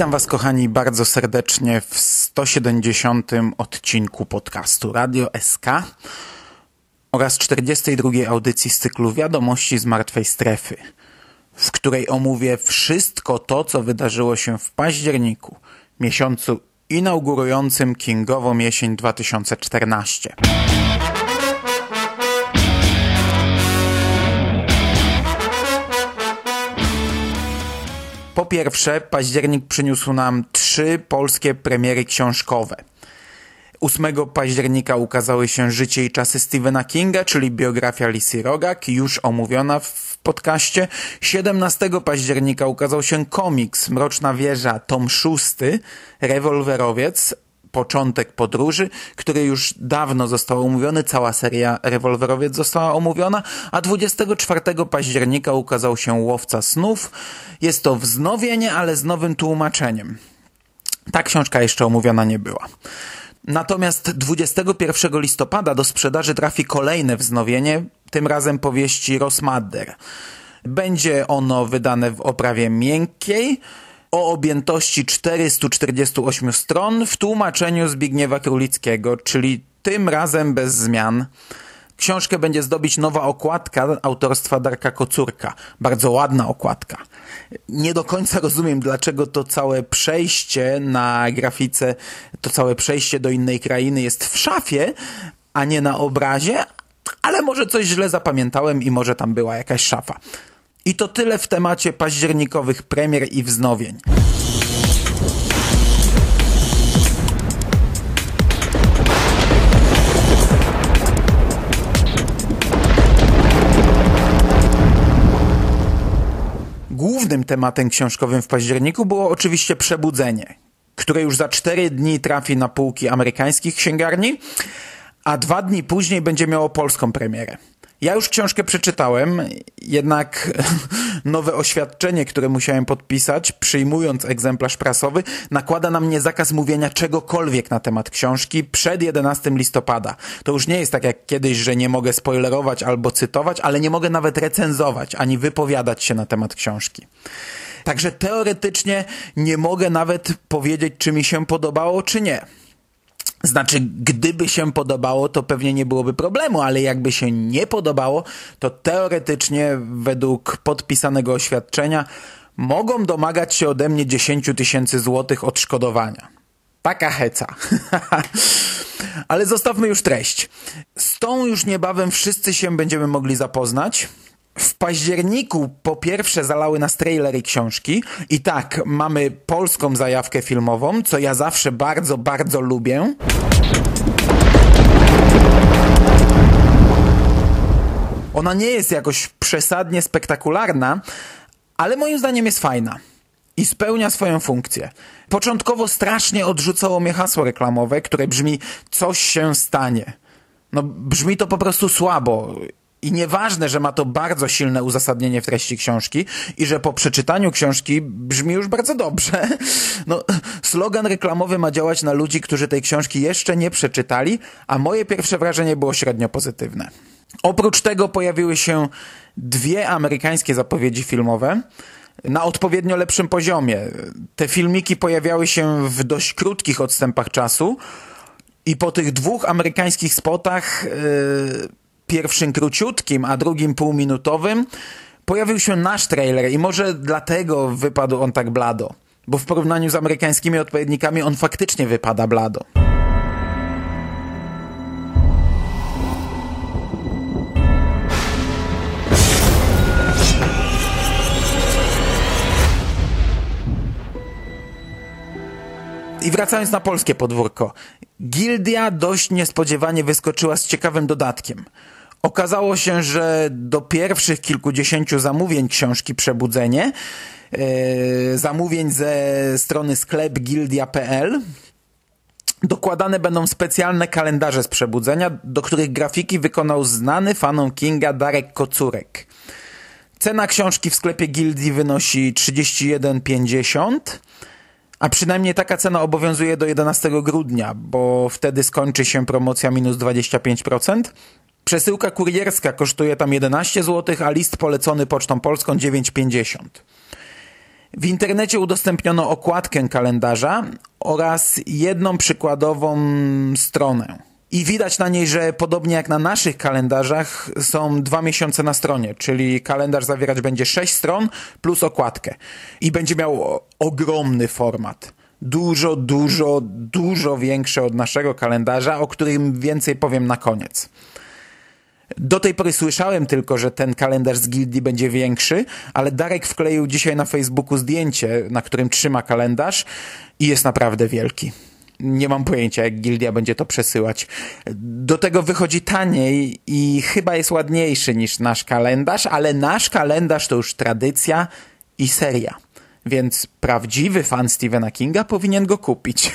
Witam Was, kochani, bardzo serdecznie w 170. odcinku podcastu Radio SK oraz 42. audycji z cyklu Wiadomości z Martwej Strefy, w której omówię wszystko to, co wydarzyło się w październiku, miesiącu inaugurującym Kingową jesień 2014. pierwsze, październik przyniósł nam trzy polskie premiery książkowe. 8 października ukazały się Życie i czasy Stephena Kinga, czyli biografia Lisy Rogak, już omówiona w podcaście. 17 października ukazał się komiks Mroczna Wieża, tom 6, Rewolwerowiec, początek podróży, który już dawno został omówiony, cała seria Rewolwerowiec została omówiona, a 24 października ukazał się Łowca Snów. Jest to wznowienie, ale z nowym tłumaczeniem. Ta książka jeszcze omówiona nie była. Natomiast 21 listopada do sprzedaży trafi kolejne wznowienie, tym razem powieści Rosmadder. Będzie ono wydane w oprawie miękkiej, o objętości 448 stron w tłumaczeniu Zbigniewa Królickiego, czyli tym razem bez zmian. Książkę będzie zdobić nowa okładka autorstwa Darka Kocurka. Bardzo ładna okładka. Nie do końca rozumiem, dlaczego to całe przejście na grafice, to całe przejście do innej krainy jest w szafie, a nie na obrazie, ale może coś źle zapamiętałem i może tam była jakaś szafa. I to tyle w temacie październikowych premier i wznowień. Głównym tematem książkowym w październiku było oczywiście Przebudzenie, które już za cztery dni trafi na półki amerykańskich księgarni, a dwa dni później będzie miało polską premierę. Ja już książkę przeczytałem, jednak nowe oświadczenie, które musiałem podpisać, przyjmując egzemplarz prasowy, nakłada na mnie zakaz mówienia czegokolwiek na temat książki przed 11 listopada. To już nie jest tak jak kiedyś, że nie mogę spoilerować albo cytować, ale nie mogę nawet recenzować ani wypowiadać się na temat książki. Także teoretycznie nie mogę nawet powiedzieć, czy mi się podobało, czy nie. Znaczy, gdyby się podobało, to pewnie nie byłoby problemu, ale jakby się nie podobało, to teoretycznie według podpisanego oświadczenia mogą domagać się ode mnie 10 tysięcy złotych odszkodowania. Taka heca. ale zostawmy już treść. Z tą już niebawem wszyscy się będziemy mogli zapoznać. W październiku po pierwsze zalały nas trailery książki i tak, mamy polską zajawkę filmową, co ja zawsze bardzo, bardzo lubię. Ona nie jest jakoś przesadnie spektakularna, ale moim zdaniem jest fajna i spełnia swoją funkcję. Początkowo strasznie odrzucało mnie hasło reklamowe, które brzmi coś się stanie. No brzmi to po prostu słabo i nieważne, że ma to bardzo silne uzasadnienie w treści książki i że po przeczytaniu książki brzmi już bardzo dobrze. No, slogan reklamowy ma działać na ludzi, którzy tej książki jeszcze nie przeczytali, a moje pierwsze wrażenie było średnio pozytywne. Oprócz tego pojawiły się dwie amerykańskie zapowiedzi filmowe na odpowiednio lepszym poziomie. Te filmiki pojawiały się w dość krótkich odstępach czasu i po tych dwóch amerykańskich spotach yy, pierwszym króciutkim, a drugim półminutowym, pojawił się nasz trailer i może dlatego wypadł on tak blado. Bo w porównaniu z amerykańskimi odpowiednikami on faktycznie wypada blado. I wracając na polskie podwórko. Gildia dość niespodziewanie wyskoczyła z ciekawym dodatkiem. Okazało się, że do pierwszych kilkudziesięciu zamówień książki Przebudzenie, yy, zamówień ze strony sklep gildia.pl, dokładane będą specjalne kalendarze z Przebudzenia, do których grafiki wykonał znany fanom Kinga Darek Kocurek. Cena książki w sklepie Gildii wynosi 31,50 a przynajmniej taka cena obowiązuje do 11 grudnia, bo wtedy skończy się promocja minus 25%. Przesyłka kurierska kosztuje tam 11 zł, a list polecony Pocztą Polską 9,50. W internecie udostępniono okładkę kalendarza oraz jedną przykładową stronę. I widać na niej, że podobnie jak na naszych kalendarzach są dwa miesiące na stronie, czyli kalendarz zawierać będzie sześć stron plus okładkę. I będzie miał ogromny format. Dużo, dużo, dużo większy od naszego kalendarza, o którym więcej powiem na koniec. Do tej pory słyszałem tylko, że ten kalendarz z gildii będzie większy, ale Darek wkleił dzisiaj na Facebooku zdjęcie, na którym trzyma kalendarz i jest naprawdę wielki nie mam pojęcia, jak gildia będzie to przesyłać. Do tego wychodzi taniej i chyba jest ładniejszy niż nasz kalendarz, ale nasz kalendarz to już tradycja i seria. Więc prawdziwy fan Stephena Kinga powinien go kupić.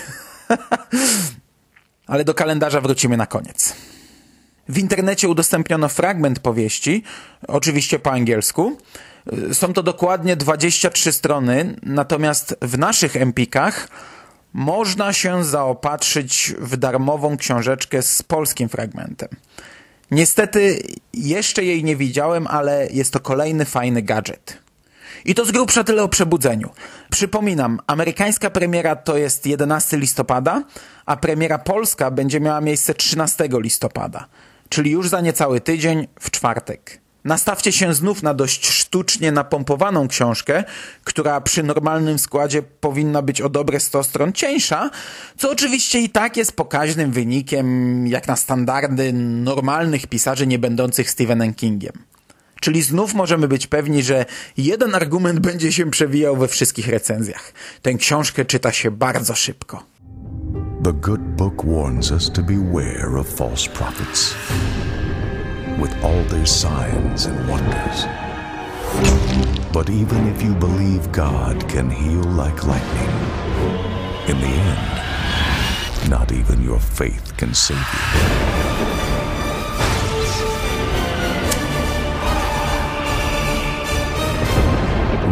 ale do kalendarza wrócimy na koniec. W internecie udostępniono fragment powieści, oczywiście po angielsku. Są to dokładnie 23 strony, natomiast w naszych empikach można się zaopatrzyć w darmową książeczkę z polskim fragmentem. Niestety jeszcze jej nie widziałem, ale jest to kolejny fajny gadżet. I to z grubsza tyle o przebudzeniu. Przypominam, amerykańska premiera to jest 11 listopada, a premiera polska będzie miała miejsce 13 listopada, czyli już za niecały tydzień w czwartek. Nastawcie się znów na dość sztucznie napompowaną książkę, która przy normalnym składzie powinna być o dobre 100 stron cieńsza, co oczywiście i tak jest pokaźnym wynikiem jak na standardy normalnych pisarzy nie będących Stephenem Kingiem. Czyli znów możemy być pewni, że jeden argument będzie się przewijał we wszystkich recenzjach. Tę książkę czyta się bardzo szybko. The good book warns us to beware of false prophets. with all their signs and wonders. But even if you believe God can heal like lightning, in the end, not even your faith can save you.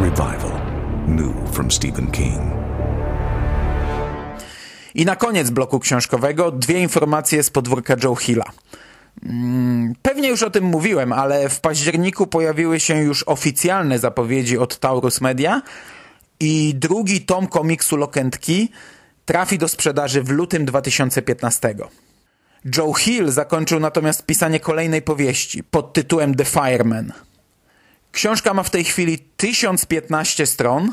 Revival. New from Stephen King. I na koniec bloku książkowego dwie informacje z podwórka Joe Hilla. Mm, pewnie już o tym mówiłem, ale w październiku pojawiły się już oficjalne zapowiedzi od Taurus Media i drugi tom komiksu Key trafi do sprzedaży w lutym 2015. Joe Hill zakończył natomiast pisanie kolejnej powieści pod tytułem The Fireman. Książka ma w tej chwili 1015 stron,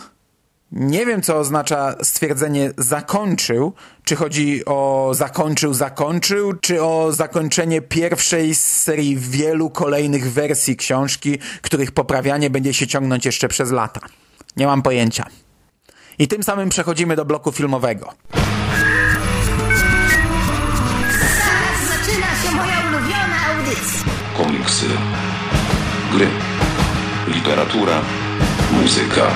nie wiem, co oznacza stwierdzenie zakończył. Czy chodzi o zakończył, zakończył, czy o zakończenie pierwszej z serii wielu kolejnych wersji książki, których poprawianie będzie się ciągnąć jeszcze przez lata. Nie mam pojęcia. I tym samym przechodzimy do bloku filmowego. Teraz zaczyna się moja ulubiona audycja. komiksy, gry, literatura, muzyka,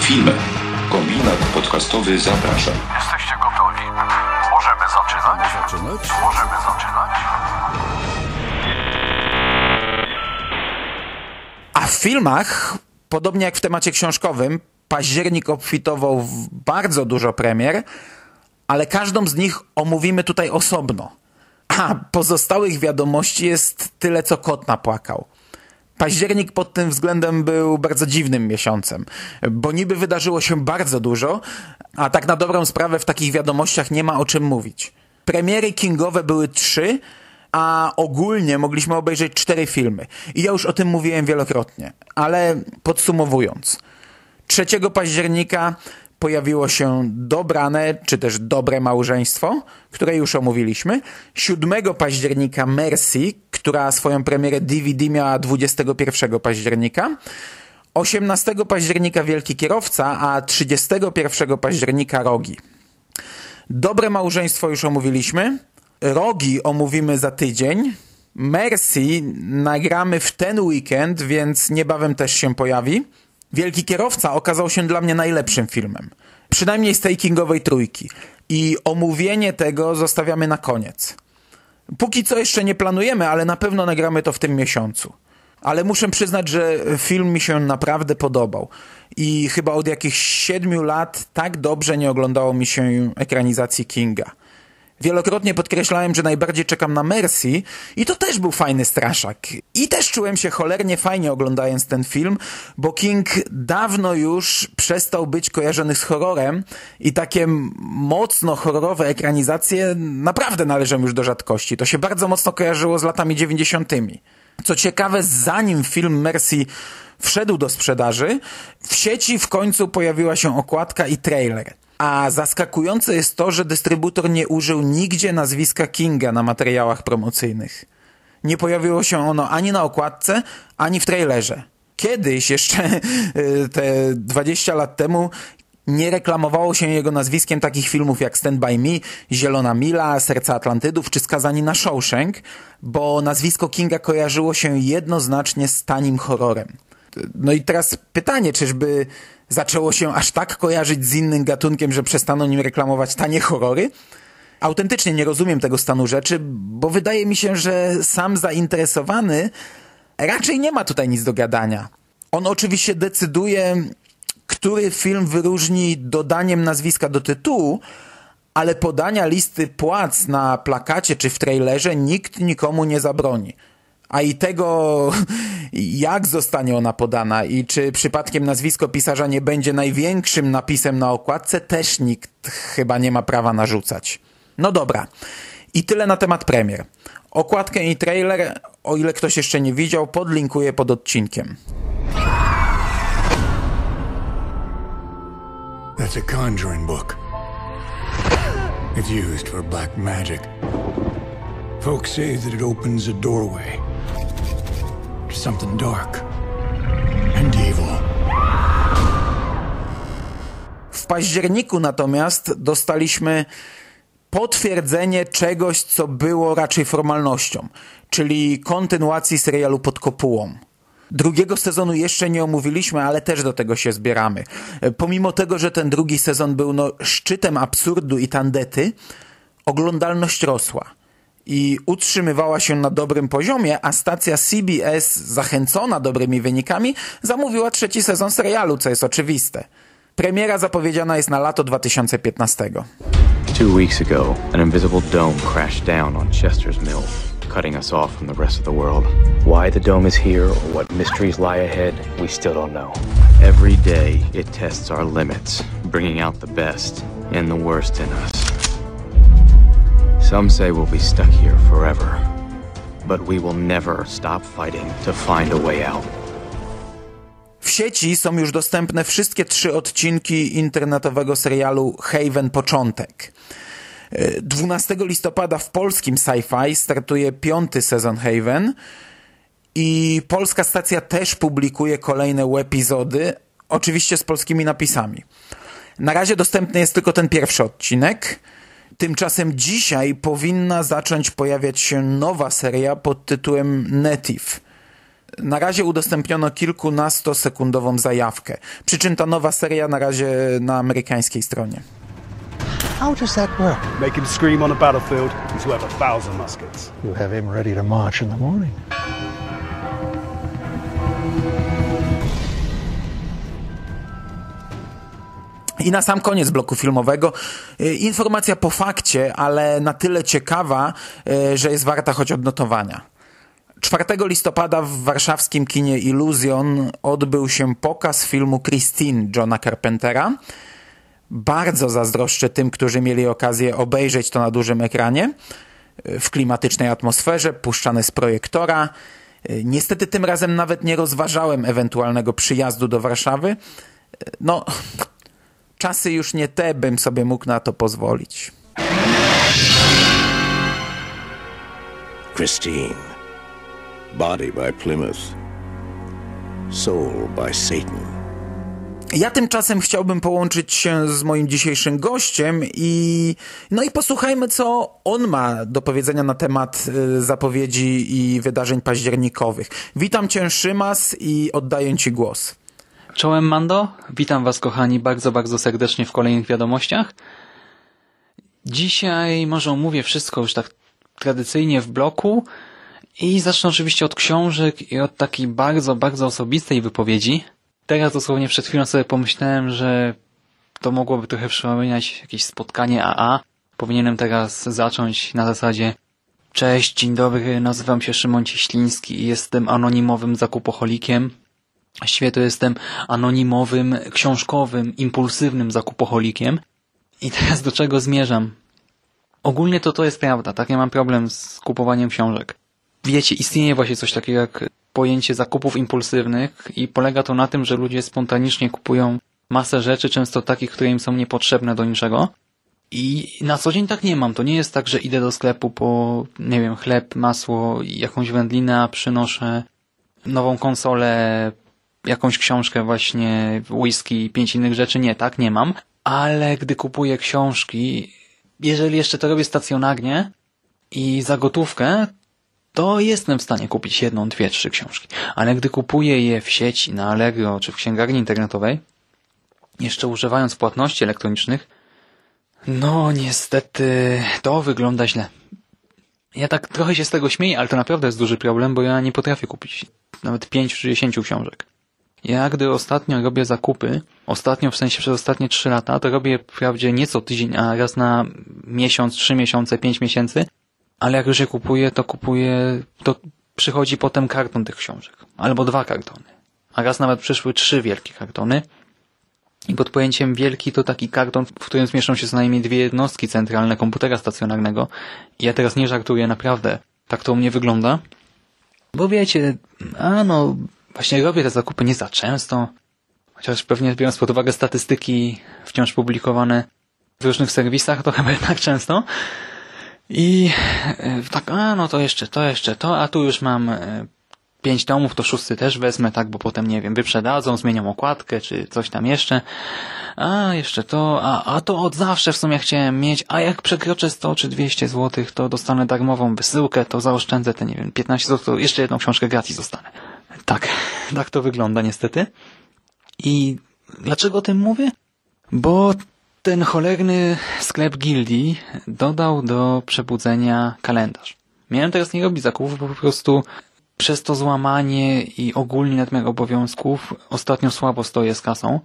filmy. Kombinat podcastowy zaprasza. Jesteście gotowi? Możemy zaczynać? zaczynać? Możemy zaczynać. A w filmach, podobnie jak w temacie książkowym, październik obfitował w bardzo dużo premier, ale każdą z nich omówimy tutaj osobno. A pozostałych wiadomości jest tyle, co kot napłakał. Październik pod tym względem był bardzo dziwnym miesiącem, bo niby wydarzyło się bardzo dużo, a tak na dobrą sprawę w takich wiadomościach nie ma o czym mówić. Premiery kingowe były trzy, a ogólnie mogliśmy obejrzeć cztery filmy. I ja już o tym mówiłem wielokrotnie, ale podsumowując. 3 października pojawiło się Dobrane, czy też Dobre Małżeństwo, które już omówiliśmy. 7 października Mercy, która swoją premierę DVD miała 21 października. 18 października Wielki Kierowca, a 31 października Rogi. Dobre Małżeństwo już omówiliśmy. Rogi omówimy za tydzień. Mercy nagramy w ten weekend, więc niebawem też się pojawi. Wielki Kierowca okazał się dla mnie najlepszym filmem. Przynajmniej z tej kingowej trójki. I omówienie tego zostawiamy na koniec. Póki co jeszcze nie planujemy, ale na pewno nagramy to w tym miesiącu. Ale muszę przyznać, że film mi się naprawdę podobał. I chyba od jakichś siedmiu lat tak dobrze nie oglądało mi się ekranizacji Kinga. Wielokrotnie podkreślałem, że najbardziej czekam na Mercy i to też był fajny straszak. I też czułem się cholernie fajnie oglądając ten film, bo King dawno już przestał być kojarzony z horrorem i takie mocno horrorowe ekranizacje naprawdę należą już do rzadkości. To się bardzo mocno kojarzyło z latami dziewięćdziesiątymi. Co ciekawe, zanim film Mercy wszedł do sprzedaży, w sieci w końcu pojawiła się okładka i trailer. A zaskakujące jest to, że dystrybutor nie użył nigdzie nazwiska Kinga na materiałach promocyjnych. Nie pojawiło się ono ani na okładce, ani w trailerze. Kiedyś, jeszcze y, te 20 lat temu, nie reklamowało się jego nazwiskiem takich filmów jak Stand By Me, Zielona Mila, Serca Atlantydów czy Skazani na Shawshank, bo nazwisko Kinga kojarzyło się jednoznacznie z tanim horrorem. No i teraz pytanie, czyżby zaczęło się aż tak kojarzyć z innym gatunkiem, że przestaną nim reklamować tanie horrory? Autentycznie nie rozumiem tego stanu rzeczy, bo wydaje mi się, że sam zainteresowany raczej nie ma tutaj nic do gadania. On oczywiście decyduje, który film wyróżni dodaniem nazwiska do tytułu, ale podania listy płac na plakacie czy w trailerze nikt nikomu nie zabroni a i tego, jak zostanie ona podana i czy przypadkiem nazwisko pisarza nie będzie największym napisem na okładce, też nikt chyba nie ma prawa narzucać. No dobra. I tyle na temat premier. Okładkę i trailer, o ile ktoś jeszcze nie widział, podlinkuję pod odcinkiem. That's a conjuring book. It's used for black magic. Folks say that it opens a doorway something dark and evil. W październiku natomiast dostaliśmy potwierdzenie czegoś, co było raczej formalnością, czyli kontynuacji serialu pod kopułą. Drugiego sezonu jeszcze nie omówiliśmy, ale też do tego się zbieramy. Pomimo tego, że ten drugi sezon był no, szczytem absurdu i tandety, oglądalność rosła i utrzymywała się na dobrym poziomie, a stacja CBS, zachęcona dobrymi wynikami, zamówiła trzeci sezon serialu, co jest oczywiste. Premiera zapowiedziana jest na lato 2015. Two weeks ago, an invisible dome crashed down on Chester's Mill, cutting us off from the rest of the world. Why the dome is here or what mysteries lie ahead, we still don't know. Every day, it tests our limits, bringing out the best and the worst in us. Some say we'll be stuck here forever, but we will never stop fighting to find a way out. W sieci są już dostępne wszystkie trzy odcinki internetowego serialu Haven Początek. 12 listopada w polskim Sci-Fi startuje piąty sezon Haven i polska stacja też publikuje kolejne epizody, oczywiście z polskimi napisami. Na razie dostępny jest tylko ten pierwszy odcinek – Tymczasem dzisiaj powinna zacząć pojawiać się nowa seria pod tytułem Native. Na razie udostępniono kilkunastosekundową zajawkę, przy czym ta nowa seria na razie na amerykańskiej stronie. How does that work? Make him scream on a battlefield, he's worth a thousand muskets. You have him ready to march in the morning. I na sam koniec bloku filmowego y, informacja po fakcie, ale na tyle ciekawa, y, że jest warta choć odnotowania. 4 listopada w warszawskim kinie Illusion odbył się pokaz filmu Christine Johna Carpentera. Bardzo zazdroszczę tym, którzy mieli okazję obejrzeć to na dużym ekranie, y, w klimatycznej atmosferze, puszczane z projektora. Niestety tym razem nawet nie rozważałem ewentualnego przyjazdu do Warszawy. No, Czasy już nie te, bym sobie mógł na to pozwolić. Christine. Body by Plymouth. Soul by Satan. Ja tymczasem chciałbym połączyć się z moim dzisiejszym gościem i no i posłuchajmy, co on ma do powiedzenia na temat y, zapowiedzi i wydarzeń październikowych. Witam cię, Szymas, i oddaję ci głos. Czołem Mando, witam was kochani bardzo, bardzo serdecznie w kolejnych wiadomościach. Dzisiaj może omówię wszystko już tak tradycyjnie w bloku i zacznę oczywiście od książek i od takiej bardzo, bardzo osobistej wypowiedzi. Teraz dosłownie przed chwilą sobie pomyślałem, że to mogłoby trochę przypominać jakieś spotkanie AA. Powinienem teraz zacząć na zasadzie Cześć, dzień dobry, nazywam się Szymon Cieśliński i jestem anonimowym zakupoholikiem. To jestem anonimowym, książkowym, impulsywnym zakupoholikiem. I teraz do czego zmierzam? Ogólnie to to jest prawda, tak? Ja mam problem z kupowaniem książek. Wiecie, istnieje właśnie coś takiego jak pojęcie zakupów impulsywnych i polega to na tym, że ludzie spontanicznie kupują masę rzeczy, często takich, które im są niepotrzebne do niczego. I na co dzień tak nie mam. To nie jest tak, że idę do sklepu po, nie wiem, chleb, masło jakąś wędlinę, a przynoszę nową konsolę, jakąś książkę właśnie, whisky i pięć innych rzeczy. Nie, tak nie mam. Ale gdy kupuję książki, jeżeli jeszcze to robię stacjonarnie i za gotówkę, to jestem w stanie kupić jedną, dwie, trzy książki. Ale gdy kupuję je w sieci, na Allegro czy w księgarni internetowej, jeszcze używając płatności elektronicznych, no niestety to wygląda źle. Ja tak trochę się z tego śmieję, ale to naprawdę jest duży problem, bo ja nie potrafię kupić nawet pięć czy dziesięciu książek. Ja gdy ostatnio robię zakupy, ostatnio w sensie przez ostatnie trzy lata, to robię wprawdzie nie co tydzień, a raz na miesiąc, trzy miesiące, pięć miesięcy, ale jak już je kupuję, to kupuję, to przychodzi potem karton tych książek. Albo dwa kartony. A raz nawet przyszły trzy wielkie kartony. I pod pojęciem wielki to taki karton, w którym zmieszczą się co najmniej dwie jednostki centralne komputera stacjonarnego. I ja teraz nie żartuję, naprawdę. Tak to u mnie wygląda. Bo wiecie, a no, właśnie robię te zakupy nie za często. Chociaż pewnie biorąc pod uwagę statystyki wciąż publikowane w różnych serwisach, to chyba jednak często. I e, tak, a no to jeszcze to, jeszcze to, a tu już mam e, pięć tomów, to szósty też wezmę, tak, bo potem, nie wiem, wyprzedadzą, zmienią okładkę, czy coś tam jeszcze. A, jeszcze to, a, a to od zawsze w sumie chciałem mieć, a jak przekroczę 100 czy 200 zł, to dostanę darmową wysyłkę, to zaoszczędzę te, nie wiem, 15 zł, to jeszcze jedną książkę gratis dostanę. Tak, tak to wygląda niestety. I dlaczego o tym mówię? Bo ten cholerny sklep Gildii dodał do przebudzenia kalendarz. Miałem teraz nie robić zakupów, bo po prostu przez to złamanie i ogólnie nadmiar obowiązków ostatnio słabo stoję z kasą.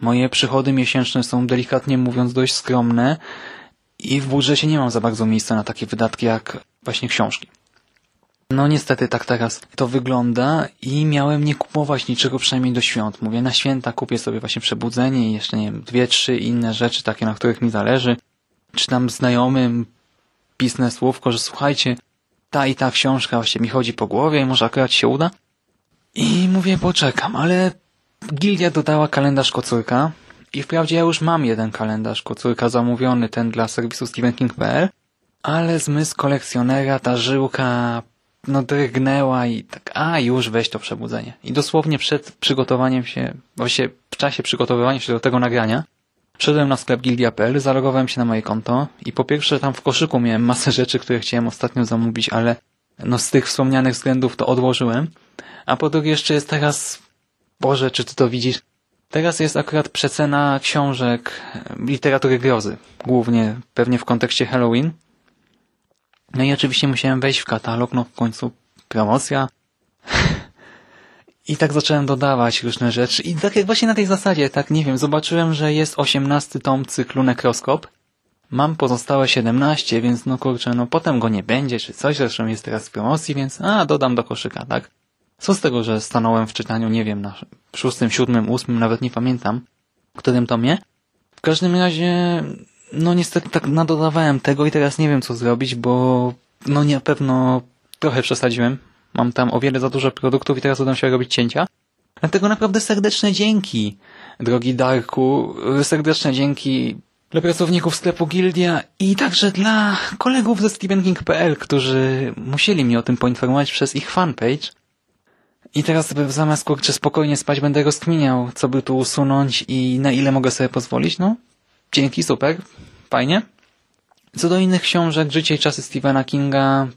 Moje przychody miesięczne są delikatnie mówiąc dość skromne i w budżecie nie mam za bardzo miejsca na takie wydatki jak właśnie książki. No niestety tak teraz to wygląda i miałem nie kupować niczego przynajmniej do świąt. Mówię, na święta kupię sobie właśnie przebudzenie i jeszcze, nie wiem, dwie, trzy inne rzeczy takie, na których mi zależy. Czy tam znajomym pisnę słówko, że słuchajcie, ta i ta książka właśnie mi chodzi po głowie i może akurat się uda. I mówię, poczekam, ale Gildia dodała kalendarz kocurka i wprawdzie ja już mam jeden kalendarz kocurka zamówiony, ten dla serwisu StephenKing.pl, ale zmysł kolekcjonera, ta żyłka no drgnęła i tak, a już weź to przebudzenie. I dosłownie przed przygotowaniem się, właśnie w czasie przygotowywania się do tego nagrania, Wszedłem na sklep Gildia.pl, zalogowałem się na moje konto i po pierwsze tam w koszyku miałem masę rzeczy, które chciałem ostatnio zamówić, ale no z tych wspomnianych względów to odłożyłem. A po drugie jeszcze jest teraz, Boże, czy ty to widzisz? Teraz jest akurat przecena książek literatury grozy, głównie pewnie w kontekście Halloween. No i oczywiście musiałem wejść w katalog, no w końcu promocja. I tak zacząłem dodawać różne rzeczy. I tak właśnie na tej zasadzie, tak nie wiem, zobaczyłem, że jest osiemnasty tom cyklu Nekroskop. Mam pozostałe 17, więc no kurczę, no potem go nie będzie, czy coś, zresztą jest teraz w promocji, więc a, dodam do koszyka, tak? Co z tego, że stanąłem w czytaniu, nie wiem, na szóstym, siódmym, ósmym, nawet nie pamiętam, w którym tomie. W każdym razie, no niestety tak nadodawałem tego i teraz nie wiem co zrobić, bo no na pewno trochę przesadziłem. Mam tam o wiele za dużo produktów i teraz udam się robić cięcia. Dlatego naprawdę serdeczne dzięki, drogi Darku, serdeczne dzięki dla pracowników sklepu Gildia i także dla kolegów ze StephenKing.pl, którzy musieli mnie o tym poinformować przez ich fanpage. I teraz zamiast kurczę spokojnie spać będę rozkminiał, co by tu usunąć i na ile mogę sobie pozwolić. No, dzięki, super, fajnie. Co do innych książek, Życie i czasy Stephena Kinga,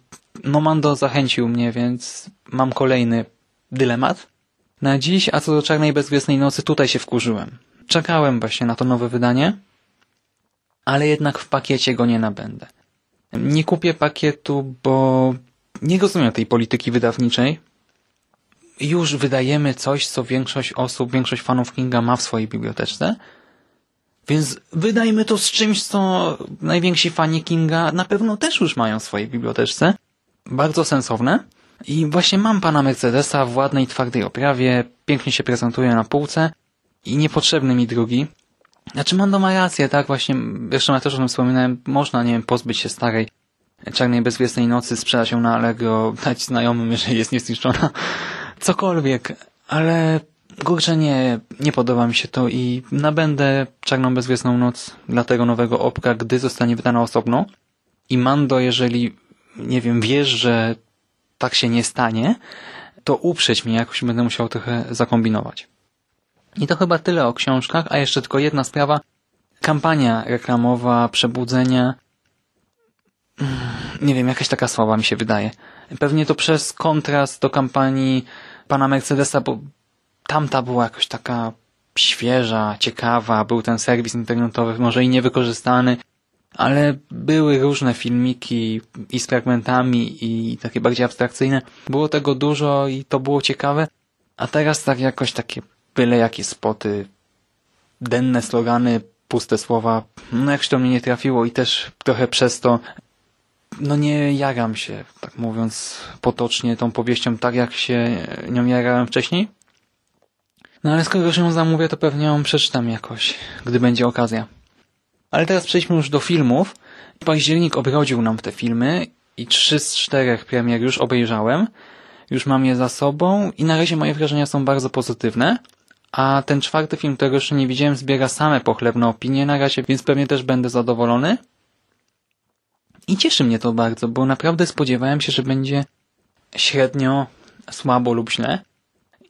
no Mando zachęcił mnie, więc mam kolejny dylemat na dziś, a co do Czarnej Bezgwiazdnej Nocy, tutaj się wkurzyłem. Czekałem właśnie na to nowe wydanie, ale jednak w pakiecie go nie nabędę. Nie kupię pakietu, bo nie rozumiem tej polityki wydawniczej. Już wydajemy coś, co większość osób, większość fanów Kinga ma w swojej bibliotece, więc wydajmy to z czymś, co najwięksi fani Kinga na pewno też już mają w swojej bibliotece. Bardzo sensowne. I właśnie mam pana Mercedesa w ładnej, twardej oprawie, pięknie się prezentuje na półce i niepotrzebny mi drugi. Znaczy Mando ma rację, tak, właśnie, jeszcze ja też o tym wspominałem, można, nie wiem, pozbyć się starej czarnej bezwiesnej nocy, sprzedać ją na Allegro, dać znajomym, jeżeli jest niezniszczona, cokolwiek, ale kurczę nie, nie podoba mi się to i nabędę czarną bezwiesną noc dla tego nowego opka, gdy zostanie wydana osobno i Mando, jeżeli, nie wiem, wiesz, że tak się nie stanie, to uprzeć mnie, jakoś będę musiał trochę zakombinować. I to chyba tyle o książkach, a jeszcze tylko jedna sprawa. Kampania reklamowa, przebudzenia. Nie wiem, jakaś taka słaba mi się wydaje. Pewnie to przez kontrast do kampanii pana Mercedesa, bo tamta była jakoś taka świeża, ciekawa, był ten serwis internetowy, może i niewykorzystany, ale były różne filmiki i z fragmentami i takie bardziej abstrakcyjne. Było tego dużo i to było ciekawe, a teraz tak jakoś takie byle jakie spoty, denne slogany, puste słowa, no jakoś to mnie nie trafiło i też trochę przez to no nie jaram się, tak mówiąc potocznie, tą powieścią tak, jak się nią jarałem wcześniej. No ale skoro już ją zamówię, to pewnie ją przeczytam jakoś, gdy będzie okazja. Ale teraz przejdźmy już do filmów. Październik obrodził nam te filmy i trzy z czterech premier już obejrzałem. Już mam je za sobą i na razie moje wrażenia są bardzo pozytywne. A ten czwarty film, którego jeszcze nie widziałem, zbiera same pochlebne opinie na razie, więc pewnie też będę zadowolony. I cieszy mnie to bardzo, bo naprawdę spodziewałem się, że będzie średnio, słabo lub źle.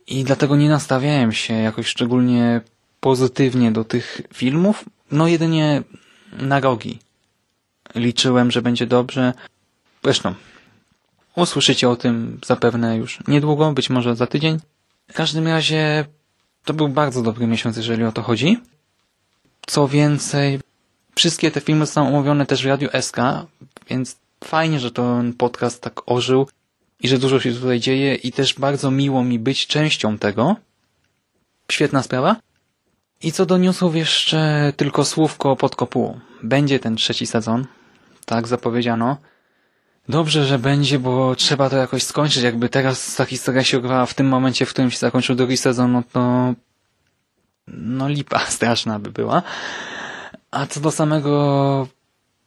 I dlatego nie nastawiałem się jakoś szczególnie pozytywnie do tych filmów. No jedynie na rogi. Liczyłem, że będzie dobrze. Zresztą, usłyszycie o tym zapewne już niedługo, być może za tydzień. W każdym razie to był bardzo dobry miesiąc, jeżeli o to chodzi. Co więcej, wszystkie te filmy są omówione też w Radiu SK, więc fajnie, że ten podcast tak ożył i że dużo się tutaj dzieje i też bardzo miło mi być częścią tego. Świetna sprawa. I co do newsów jeszcze tylko słówko pod kopułą. Będzie ten trzeci sezon. Tak zapowiedziano. Dobrze, że będzie, bo trzeba to jakoś skończyć. Jakby teraz ta historia się ograła w tym momencie, w którym się zakończył drugi sezon, no to no lipa straszna by była. A co do samego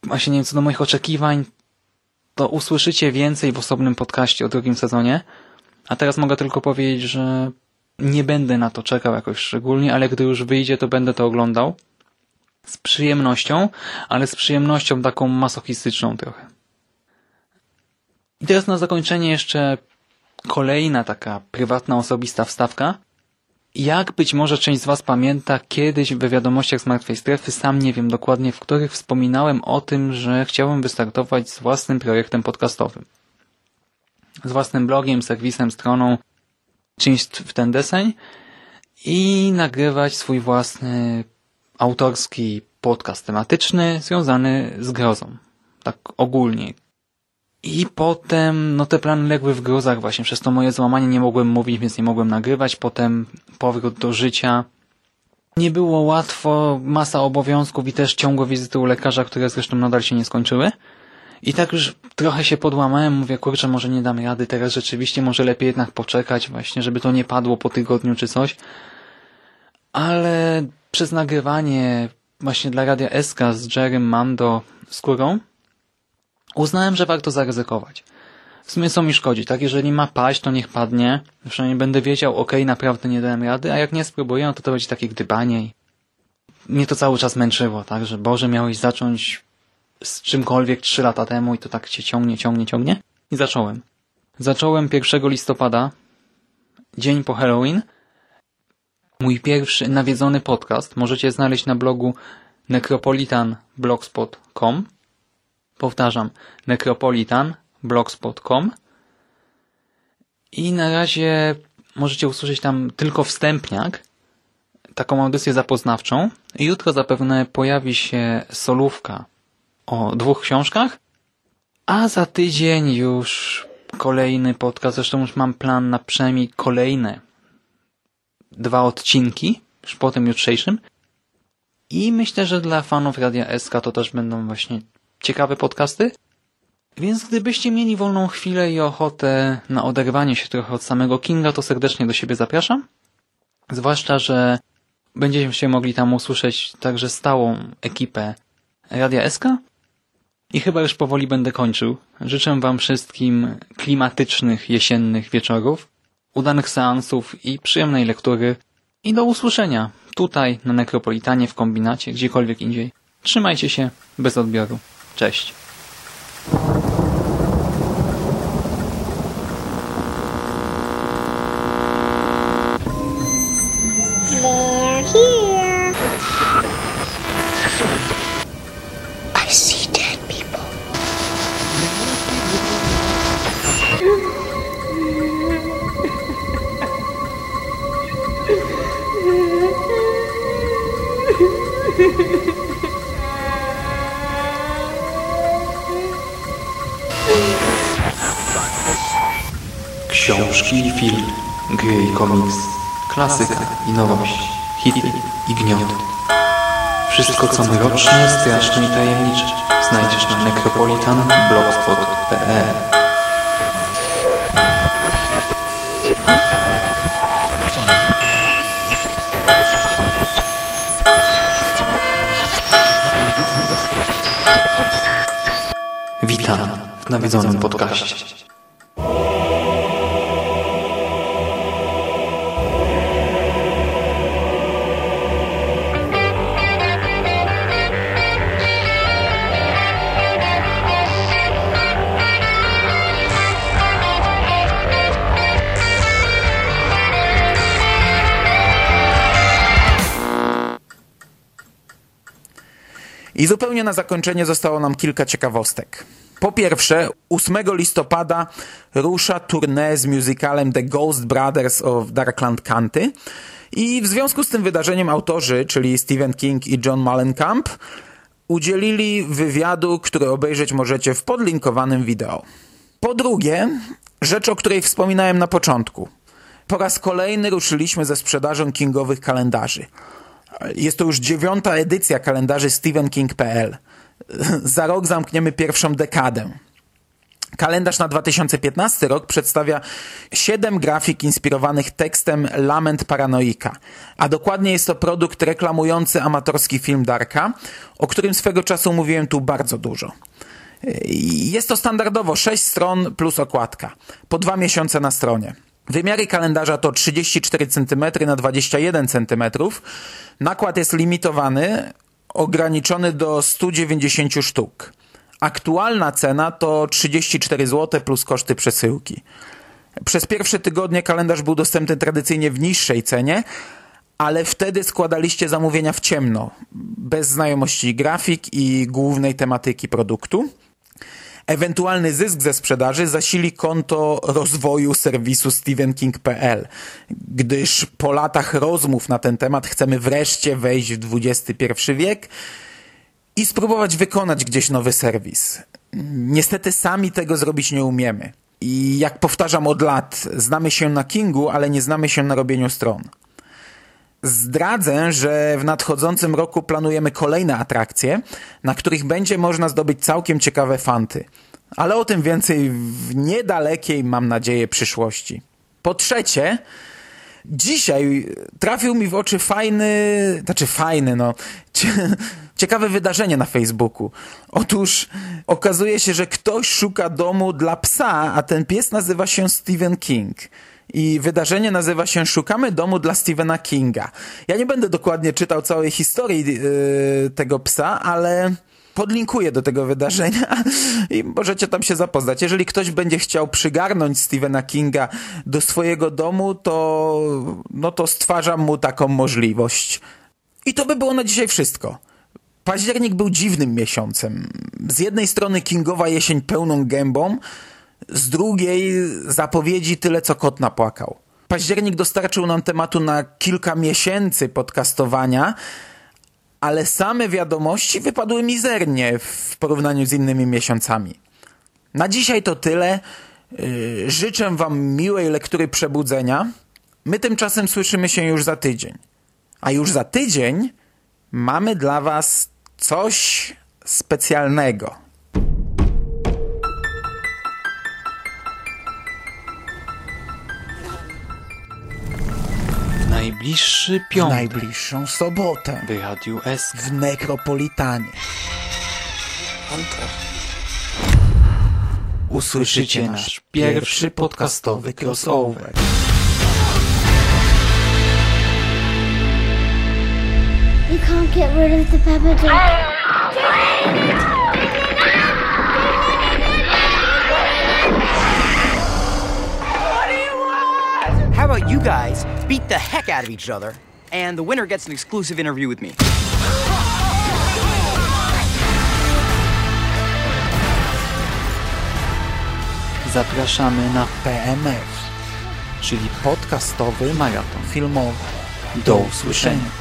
właśnie nie wiem, co do moich oczekiwań, to usłyszycie więcej w osobnym podcaście o drugim sezonie. A teraz mogę tylko powiedzieć, że nie będę na to czekał jakoś szczególnie, ale gdy już wyjdzie, to będę to oglądał. Z przyjemnością, ale z przyjemnością taką masochistyczną trochę. I teraz na zakończenie jeszcze kolejna taka prywatna, osobista wstawka. Jak być może część z Was pamięta, kiedyś we wiadomościach z Martwej Strefy, sam nie wiem dokładnie w których, wspominałem o tym, że chciałem wystartować z własnym projektem podcastowym. Z własnym blogiem, serwisem, stroną, czymś w ten deseń i nagrywać swój własny autorski podcast tematyczny związany z grozą. Tak ogólnie. I potem, no te plany legły w grozach właśnie. Przez to moje złamanie nie mogłem mówić, więc nie mogłem nagrywać. Potem powrót do życia. Nie było łatwo, masa obowiązków i też ciągłe wizyty u lekarza, które zresztą nadal się nie skończyły. I tak już trochę się podłamałem, mówię, kurczę, może nie dam rady, teraz rzeczywiście może lepiej jednak poczekać właśnie, żeby to nie padło po tygodniu czy coś. Ale przez nagrywanie właśnie dla Radia SK z Jerem Mando skórą uznałem, że warto zaryzykować. W sumie co mi szkodzi, tak? Jeżeli ma paść, to niech padnie. Przynajmniej będę wiedział, ok, naprawdę nie dałem rady, a jak nie spróbuję, no to to będzie takie gdybanie i mnie to cały czas męczyło, tak? Że Boże, miałeś zacząć z czymkolwiek trzy lata temu i to tak cię ciągnie, ciągnie, ciągnie. I zacząłem. Zacząłem 1 listopada dzień po Halloween. Mój pierwszy nawiedzony podcast możecie znaleźć na blogu necropolitanblogspot.com Powtarzam, necropolitanblogspot.com i na razie możecie usłyszeć tam tylko wstępniak, taką audycję zapoznawczą. Jutro zapewne pojawi się solówka o dwóch książkach, a za tydzień już kolejny podcast. Zresztą już mam plan na przynajmniej kolejne dwa odcinki, już po tym jutrzejszym. I myślę, że dla fanów Radia SK to też będą właśnie ciekawe podcasty. Więc gdybyście mieli wolną chwilę i ochotę na oderwanie się trochę od samego Kinga, to serdecznie do siebie zapraszam. Zwłaszcza, że będziecie się mogli tam usłyszeć także stałą ekipę Radia SK. I chyba już powoli będę kończył. Życzę Wam wszystkim klimatycznych jesiennych wieczorów, udanych seansów i przyjemnej lektury. I do usłyszenia tutaj na Nekropolitanie, w kombinacie, gdziekolwiek indziej. Trzymajcie się, bez odbioru. Cześć. Znajdziesz na necropolitanblogspot.pl Witam w nawiedzonym podcaście. I zupełnie na zakończenie zostało nam kilka ciekawostek. Po pierwsze, 8 listopada rusza tournée z musicalem The Ghost Brothers of Darkland County i w związku z tym wydarzeniem autorzy, czyli Stephen King i John Mellencamp, udzielili wywiadu, który obejrzeć możecie w podlinkowanym wideo. Po drugie, rzecz, o której wspominałem na początku. Po raz kolejny ruszyliśmy ze sprzedażą kingowych kalendarzy. Jest to już dziewiąta edycja kalendarzy stephenking.pl. Za rok zamkniemy pierwszą dekadę. Kalendarz na 2015 rok przedstawia siedem grafik inspirowanych tekstem Lament Paranoika, a dokładnie jest to produkt reklamujący amatorski film Darka, o którym swego czasu mówiłem tu bardzo dużo. Jest to standardowo 6 stron plus okładka, po dwa miesiące na stronie. Wymiary kalendarza to 34 cm na 21 cm. Nakład jest limitowany, ograniczony do 190 sztuk. Aktualna cena to 34 zł plus koszty przesyłki. Przez pierwsze tygodnie kalendarz był dostępny tradycyjnie w niższej cenie, ale wtedy składaliście zamówienia w ciemno, bez znajomości grafik i głównej tematyki produktu. Ewentualny zysk ze sprzedaży zasili konto rozwoju serwisu stephenking.pl, gdyż po latach rozmów na ten temat chcemy wreszcie wejść w XXI wiek i spróbować wykonać gdzieś nowy serwis. Niestety sami tego zrobić nie umiemy. I jak powtarzam od lat, znamy się na Kingu, ale nie znamy się na robieniu stron. Zdradzę, że w nadchodzącym roku planujemy kolejne atrakcje, na których będzie można zdobyć całkiem ciekawe fanty. Ale o tym więcej w niedalekiej, mam nadzieję, przyszłości. Po trzecie, dzisiaj trafił mi w oczy fajny, znaczy fajny, no, ciekawe wydarzenie na Facebooku. Otóż okazuje się, że ktoś szuka domu dla psa, a ten pies nazywa się Stephen King. I wydarzenie nazywa się Szukamy domu dla Stephena Kinga. Ja nie będę dokładnie czytał całej historii yy, tego psa, ale podlinkuję do tego wydarzenia i możecie tam się zapoznać. Jeżeli ktoś będzie chciał przygarnąć Stephena Kinga do swojego domu, to, no to stwarzam mu taką możliwość. I to by było na dzisiaj wszystko. Październik był dziwnym miesiącem. Z jednej strony Kingowa jesień pełną gębą, z drugiej zapowiedzi tyle, co kot napłakał. Październik dostarczył nam tematu na kilka miesięcy podcastowania, ale same wiadomości wypadły mizernie w porównaniu z innymi miesiącami. Na dzisiaj to tyle. Yy, życzę Wam miłej lektury przebudzenia. My tymczasem słyszymy się już za tydzień. A już za tydzień mamy dla Was coś specjalnego. W najbliższy W piątek najbliższą sobotę w Radiu SK. w Nekropolitanie usłyszycie nasz pierwszy podcastowy crossover. You can't get rid of the Peppa Pig. How about you guys beat the heck out of each other, and the winner gets an exclusive interview with me? Zapraszamy na PMF, czyli podcastowy maraton. filmowy. Do usłyszenia.